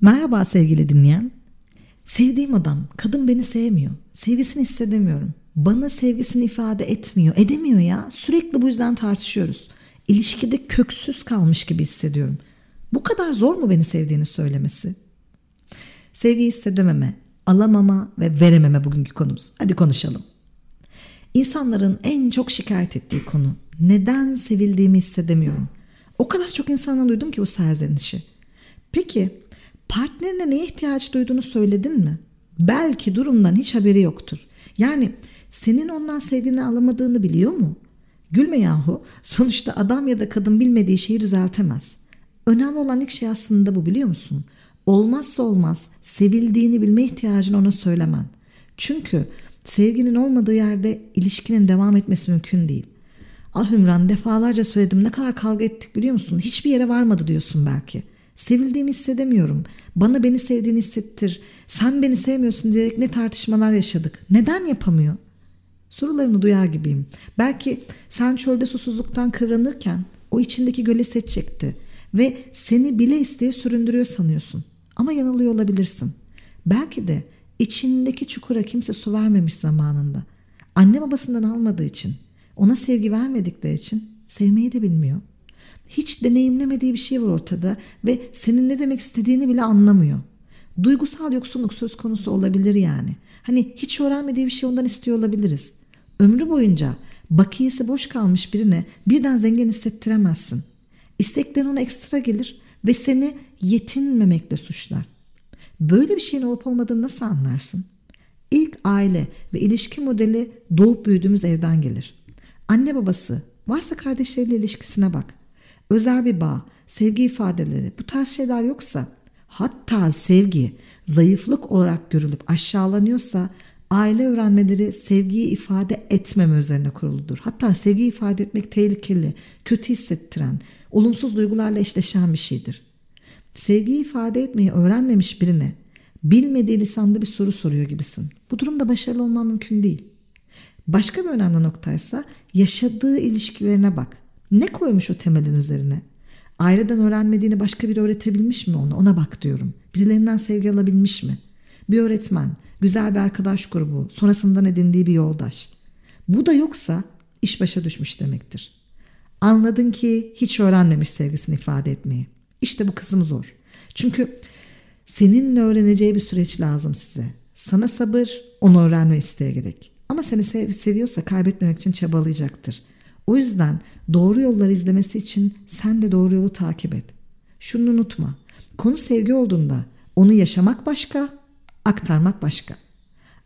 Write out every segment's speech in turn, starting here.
Merhaba sevgili dinleyen. Sevdiğim adam, kadın beni sevmiyor. Sevgisini hissedemiyorum. Bana sevgisini ifade etmiyor, edemiyor ya. Sürekli bu yüzden tartışıyoruz. İlişkide köksüz kalmış gibi hissediyorum. Bu kadar zor mu beni sevdiğini söylemesi? Sevgi hissedememe, alamama ve verememe bugünkü konumuz. Hadi konuşalım. İnsanların en çok şikayet ettiği konu. Neden sevildiğimi hissedemiyorum. O kadar çok insandan duydum ki bu serzenişi. Peki partnerine neye ihtiyaç duyduğunu söyledin mi? Belki durumdan hiç haberi yoktur. Yani senin ondan sevgini alamadığını biliyor mu? Gülme yahu. Sonuçta adam ya da kadın bilmediği şeyi düzeltemez. Önemli olan ilk şey aslında bu biliyor musun? Olmazsa olmaz sevildiğini bilme ihtiyacını ona söylemen. Çünkü sevginin olmadığı yerde ilişkinin devam etmesi mümkün değil. Ah Ümran defalarca söyledim ne kadar kavga ettik biliyor musun? Hiçbir yere varmadı diyorsun belki. Sevildiğimi hissedemiyorum. Bana beni sevdiğini hissettir. Sen beni sevmiyorsun diyerek ne tartışmalar yaşadık. Neden yapamıyor? Sorularını duyar gibiyim. Belki sen çölde susuzluktan kıvranırken o içindeki göle set çekti ve seni bile isteye süründürüyor sanıyorsun. Ama yanılıyor olabilirsin. Belki de içindeki çukura kimse su vermemiş zamanında. Anne babasından almadığı için, ona sevgi vermedikleri için sevmeyi de bilmiyor. Hiç deneyimlemediği bir şey var ortada ve senin ne demek istediğini bile anlamıyor. Duygusal yoksunluk söz konusu olabilir yani. Hani hiç öğrenmediği bir şey ondan istiyor olabiliriz. Ömrü boyunca bakiyesi boş kalmış birine birden zengin hissettiremezsin. İsteklerin ona ekstra gelir ve seni yetinmemekle suçlar. Böyle bir şeyin olup olmadığını nasıl anlarsın? İlk aile ve ilişki modeli doğup büyüdüğümüz evden gelir. Anne babası, varsa kardeşleriyle ilişkisine bak. Özel bir bağ, sevgi ifadeleri, bu tarz şeyler yoksa, hatta sevgi zayıflık olarak görülüp aşağılanıyorsa aile öğrenmeleri sevgiyi ifade etmeme üzerine kuruludur. Hatta sevgi ifade etmek tehlikeli, kötü hissettiren, olumsuz duygularla eşleşen bir şeydir. Sevgiyi ifade etmeyi öğrenmemiş birine bilmediği lisanda bir soru soruyor gibisin. Bu durumda başarılı olman mümkün değil. Başka bir önemli noktaysa yaşadığı ilişkilerine bak. Ne koymuş o temelin üzerine? Aileden öğrenmediğini başka biri öğretebilmiş mi ona? Ona bak diyorum. Birilerinden sevgi alabilmiş mi? Bir öğretmen, güzel bir arkadaş grubu, sonrasından edindiği bir yoldaş. Bu da yoksa iş başa düşmüş demektir. Anladın ki hiç öğrenmemiş sevgisini ifade etmeyi. İşte bu kısım zor. Çünkü seninle öğreneceği bir süreç lazım size. Sana sabır, onu öğrenme isteği gerek. Ama seni sev seviyorsa kaybetmemek için çabalayacaktır. O yüzden doğru yolları izlemesi için sen de doğru yolu takip et. Şunu unutma. Konu sevgi olduğunda onu yaşamak başka, aktarmak başka.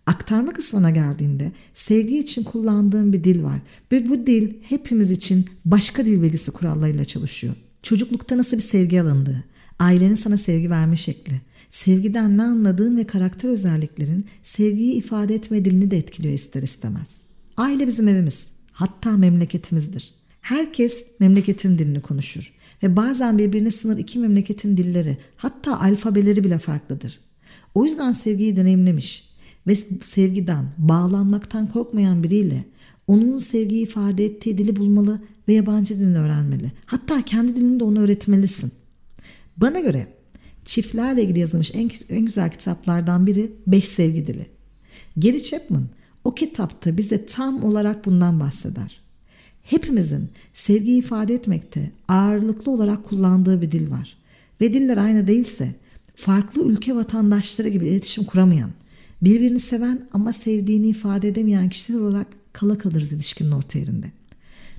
Aktarma kısmına geldiğinde sevgi için kullandığım bir dil var ve bu dil hepimiz için başka dil bilgisi kurallarıyla çalışıyor. Çocuklukta nasıl bir sevgi alındığı, ailenin sana sevgi verme şekli, sevgiden ne anladığın ve karakter özelliklerin sevgiyi ifade etme dilini de etkiliyor ister istemez. Aile bizim evimiz, hatta memleketimizdir. Herkes memleketin dilini konuşur ve bazen birbirine sınır iki memleketin dilleri, hatta alfabeleri bile farklıdır. O yüzden sevgiyi deneyimlemiş ve sevgiden, bağlanmaktan korkmayan biriyle onun sevgiyi ifade ettiği dili bulmalı ve yabancı dilini öğrenmeli. Hatta kendi dilini de onu öğretmelisin. Bana göre çiftlerle ilgili yazılmış en, en güzel kitaplardan biri Beş Sevgi Dili. Gary Chapman o kitapta bize tam olarak bundan bahseder. Hepimizin sevgiyi ifade etmekte ağırlıklı olarak kullandığı bir dil var. Ve diller aynı değilse farklı ülke vatandaşları gibi iletişim kuramayan, birbirini seven ama sevdiğini ifade edemeyen kişiler olarak kala kalırız ilişkinin orta yerinde.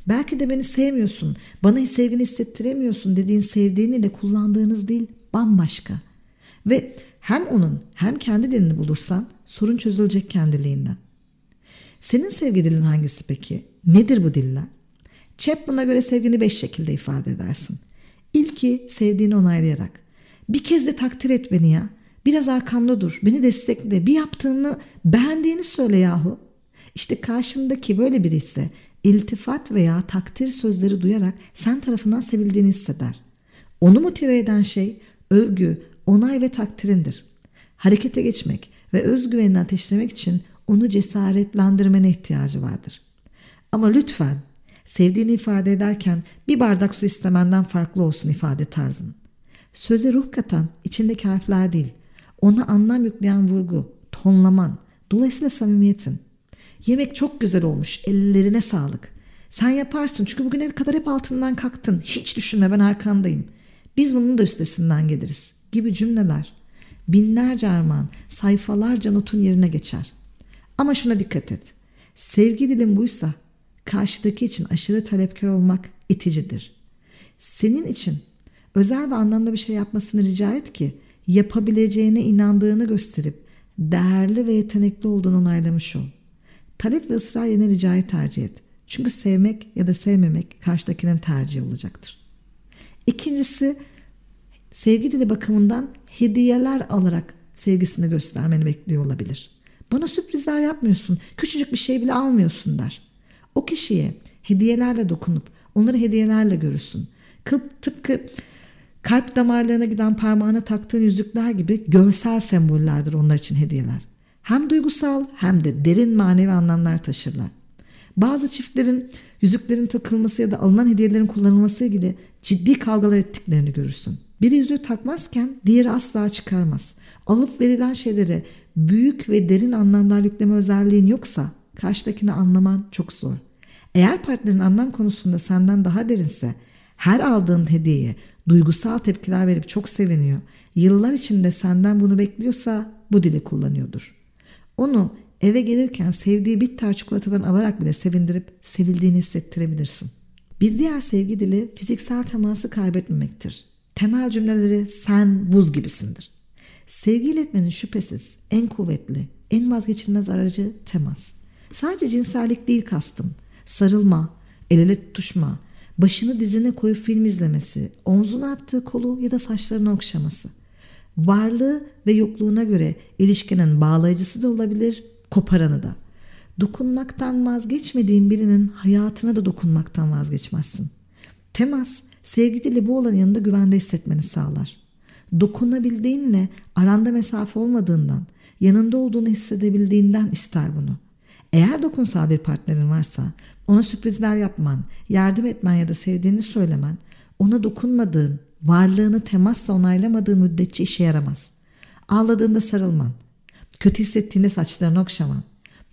Belki de beni sevmiyorsun, bana sevgini hissettiremiyorsun dediğin sevdiğiniyle kullandığınız dil bambaşka. Ve hem onun hem kendi dilini bulursan sorun çözülecek kendiliğinden. Senin sevgi dilin hangisi peki? Nedir bu diller? Chapman'a göre sevgini beş şekilde ifade edersin. İlki sevdiğini onaylayarak. Bir kez de takdir et beni ya. Biraz arkamda dur. Beni destekle. Bir yaptığını beğendiğini söyle yahu. İşte karşındaki böyle biri ise iltifat veya takdir sözleri duyarak sen tarafından sevildiğini hisseder. Onu motive eden şey övgü, onay ve takdirindir. Harekete geçmek ve özgüvenini ateşlemek için onu cesaretlendirmene ihtiyacı vardır. Ama lütfen sevdiğini ifade ederken bir bardak su istemenden farklı olsun ifade tarzın. Söze ruh katan içindeki harfler değil. Ona anlam yükleyen vurgu, tonlaman, dolayısıyla samimiyetin. Yemek çok güzel olmuş, ellerine sağlık. Sen yaparsın çünkü bugüne kadar hep altından kalktın. Hiç düşünme ben arkandayım. Biz bunun da üstesinden geliriz gibi cümleler. Binlerce armağan, sayfalarca notun yerine geçer. Ama şuna dikkat et. Sevgi dilim buysa karşıdaki için aşırı talepkar olmak iticidir. Senin için özel ve anlamlı bir şey yapmasını rica et ki yapabileceğine inandığını gösterip değerli ve yetenekli olduğunu onaylamış ol. Talep ve ısrar yerine ricayı tercih et. Çünkü sevmek ya da sevmemek karşıdakinin tercihi olacaktır. İkincisi sevgi dili bakımından hediyeler alarak sevgisini göstermeni bekliyor olabilir. Bana sürprizler yapmıyorsun, küçücük bir şey bile almıyorsun der. O kişiye hediyelerle dokunup onları hediyelerle görürsün. Kıp, tıpkı kalp damarlarına giden parmağına taktığın yüzükler gibi görsel sembollerdir onlar için hediyeler. Hem duygusal hem de derin manevi anlamlar taşırlar. Bazı çiftlerin yüzüklerin takılması ya da alınan hediyelerin kullanılması ilgili ciddi kavgalar ettiklerini görürsün. Biri yüzüğü takmazken diğeri asla çıkarmaz. Alıp verilen şeylere büyük ve derin anlamlar yükleme özelliğin yoksa karşıdakini anlaman çok zor. Eğer partnerin anlam konusunda senden daha derinse her aldığın hediyeye duygusal tepkiler verip çok seviniyor. Yıllar içinde senden bunu bekliyorsa bu dili kullanıyordur. Onu eve gelirken sevdiği bitter çikolatadan alarak bile sevindirip sevildiğini hissettirebilirsin. Bir diğer sevgi dili fiziksel teması kaybetmemektir. Temel cümleleri sen buz gibisindir. Sevgi iletmenin şüphesiz en kuvvetli, en vazgeçilmez aracı temas. Sadece cinsellik değil kastım. Sarılma, el ele tutuşma, başını dizine koyup film izlemesi, omzuna attığı kolu ya da saçlarını okşaması. Varlığı ve yokluğuna göre ilişkinin bağlayıcısı da olabilir, koparanı da. Dokunmaktan vazgeçmediğin birinin hayatına da dokunmaktan vazgeçmezsin. Temas, sevgi dili bu olan yanında güvende hissetmeni sağlar. Dokunabildiğinle aranda mesafe olmadığından, yanında olduğunu hissedebildiğinden ister bunu. Eğer dokunsal bir partnerin varsa ona sürprizler yapman, yardım etmen ya da sevdiğini söylemen, ona dokunmadığın, varlığını temasla onaylamadığın müddetçe işe yaramaz. Ağladığında sarılman, kötü hissettiğinde saçlarını okşaman,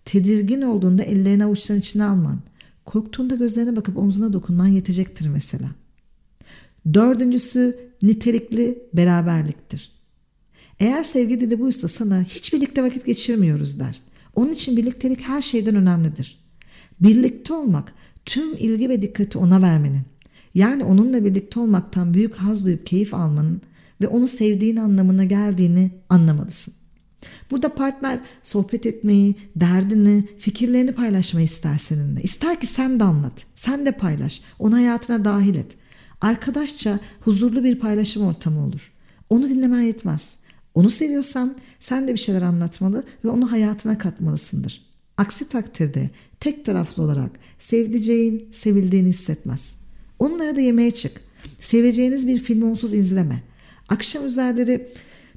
tedirgin olduğunda ellerini avuçların içine alman, korktuğunda gözlerine bakıp omzuna dokunman yetecektir mesela. Dördüncüsü nitelikli beraberliktir. Eğer sevgi dili buysa sana hiç birlikte vakit geçirmiyoruz der. Onun için birliktelik her şeyden önemlidir. Birlikte olmak tüm ilgi ve dikkati ona vermenin. Yani onunla birlikte olmaktan büyük haz duyup keyif almanın ve onu sevdiğin anlamına geldiğini anlamalısın. Burada partner sohbet etmeyi, derdini, fikirlerini paylaşmayı ister seninle. İster ki sen de anlat, sen de paylaş, onu hayatına dahil et. Arkadaşça huzurlu bir paylaşım ortamı olur. Onu dinlemen yetmez. Onu seviyorsan sen de bir şeyler anlatmalı ve onu hayatına katmalısındır. Aksi takdirde tek taraflı olarak sevdiceğin, sevildiğini hissetmez. Onlara da yemeğe çık. Seveceğiniz bir filmi onsuz izleme. Akşam üzerleri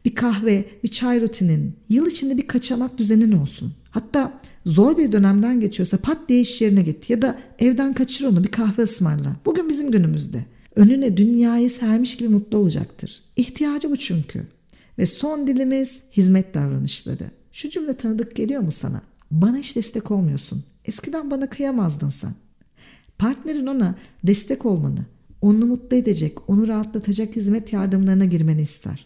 bir kahve, bir çay rutinin, yıl içinde bir kaçamak düzenin olsun. Hatta zor bir dönemden geçiyorsa pat diye iş yerine git ya da evden kaçır onu bir kahve ısmarla. Bugün bizim günümüzde. Önüne dünyayı sermiş gibi mutlu olacaktır. İhtiyacı bu çünkü. Ve son dilimiz hizmet davranışları. Şu cümle tanıdık geliyor mu sana? Bana hiç destek olmuyorsun. Eskiden bana kıyamazdın sen. Partnerin ona destek olmanı, onu mutlu edecek, onu rahatlatacak hizmet yardımlarına girmeni ister.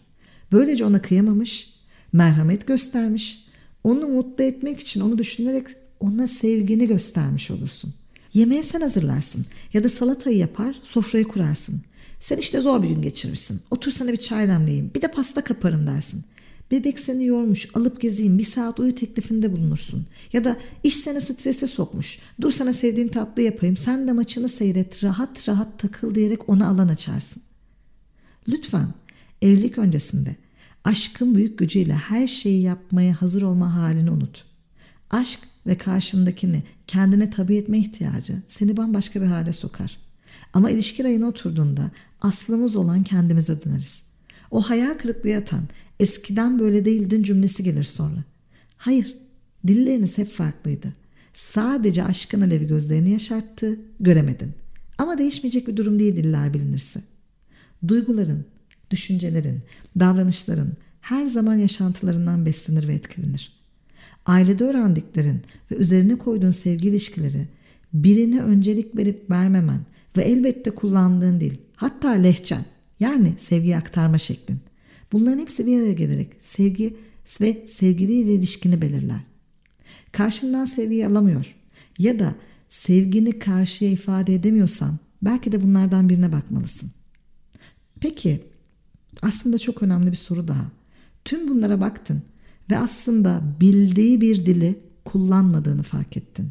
Böylece ona kıyamamış, merhamet göstermiş, onu mutlu etmek için onu düşünerek ona sevgini göstermiş olursun. Yemeği sen hazırlarsın ya da salatayı yapar, sofrayı kurarsın. Sen işte zor bir gün geçirmişsin. Otur sana bir çay demleyeyim, bir de pasta kaparım dersin. Bebek seni yormuş, alıp gezeyim, bir saat uyu teklifinde bulunursun. Ya da iş seni strese sokmuş, dur sana sevdiğin tatlı yapayım, sen de maçını seyret, rahat rahat takıl diyerek ona alan açarsın. Lütfen evlilik öncesinde aşkın büyük gücüyle her şeyi yapmaya hazır olma halini unut. Aşk ve karşındakini kendine tabi etme ihtiyacı seni bambaşka bir hale sokar. Ama ilişki rayına oturduğunda aslımız olan kendimize döneriz. O hayal kırıklığı yatan eskiden böyle değildin cümlesi gelir sonra. Hayır, dilleriniz hep farklıydı. Sadece aşkın alevi gözlerini yaşarttı, göremedin. Ama değişmeyecek bir durum değil diller bilinirse. Duyguların, düşüncelerin, davranışların her zaman yaşantılarından beslenir ve etkilenir. Ailede öğrendiklerin ve üzerine koyduğun sevgi ilişkileri birine öncelik verip vermemen ve elbette kullandığın dil, hatta lehçen yani sevgiyi aktarma şeklin. Bunların hepsi bir araya gelerek sevgi ve sevgiliyle ilişkini belirler. Karşından sevgiyi alamıyor ya da sevgini karşıya ifade edemiyorsan belki de bunlardan birine bakmalısın. Peki aslında çok önemli bir soru daha. Tüm bunlara baktın ve aslında bildiği bir dili kullanmadığını fark ettin.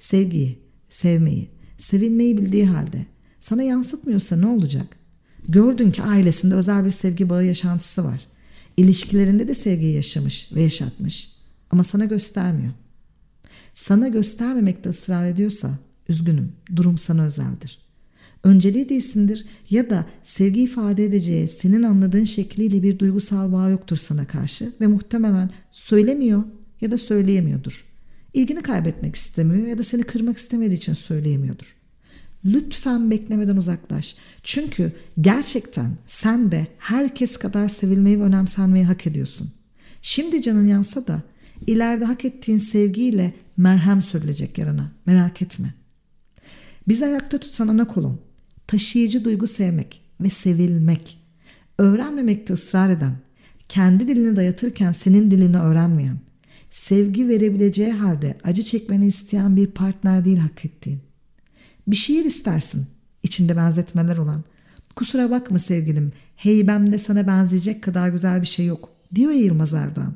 Sevgiyi, sevmeyi, sevilmeyi bildiği halde sana yansıtmıyorsa ne olacak? Gördün ki ailesinde özel bir sevgi bağı yaşantısı var. İlişkilerinde de sevgiyi yaşamış ve yaşatmış ama sana göstermiyor. Sana göstermemekte ısrar ediyorsa üzgünüm durum sana özeldir. Önceliği değilsindir ya da sevgi ifade edeceği senin anladığın şekliyle bir duygusal bağ yoktur sana karşı ve muhtemelen söylemiyor ya da söyleyemiyordur. İlgini kaybetmek istemiyor ya da seni kırmak istemediği için söyleyemiyordur. Lütfen beklemeden uzaklaş. Çünkü gerçekten sen de herkes kadar sevilmeyi ve önemsenmeyi hak ediyorsun. Şimdi canın yansa da ileride hak ettiğin sevgiyle merhem sürülecek yarana. Merak etme. Bizi ayakta tutsan ana kolum. Taşıyıcı duygu sevmek ve sevilmek. Öğrenmemekte ısrar eden, kendi dilini dayatırken senin dilini öğrenmeyen, sevgi verebileceği halde acı çekmeni isteyen bir partner değil hak ettiğin. Bir şiir istersin, içinde benzetmeler olan. Kusura bakma sevgilim, heybemde sana benzeyecek kadar güzel bir şey yok, diyor ya Yılmaz Erdoğan.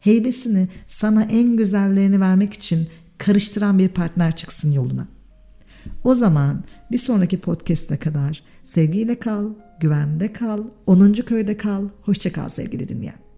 Heybesini sana en güzellerini vermek için karıştıran bir partner çıksın yoluna. O zaman bir sonraki podcast'e kadar sevgiyle kal, güvende kal, 10. köyde kal, hoşça kal sevgili dinleyen.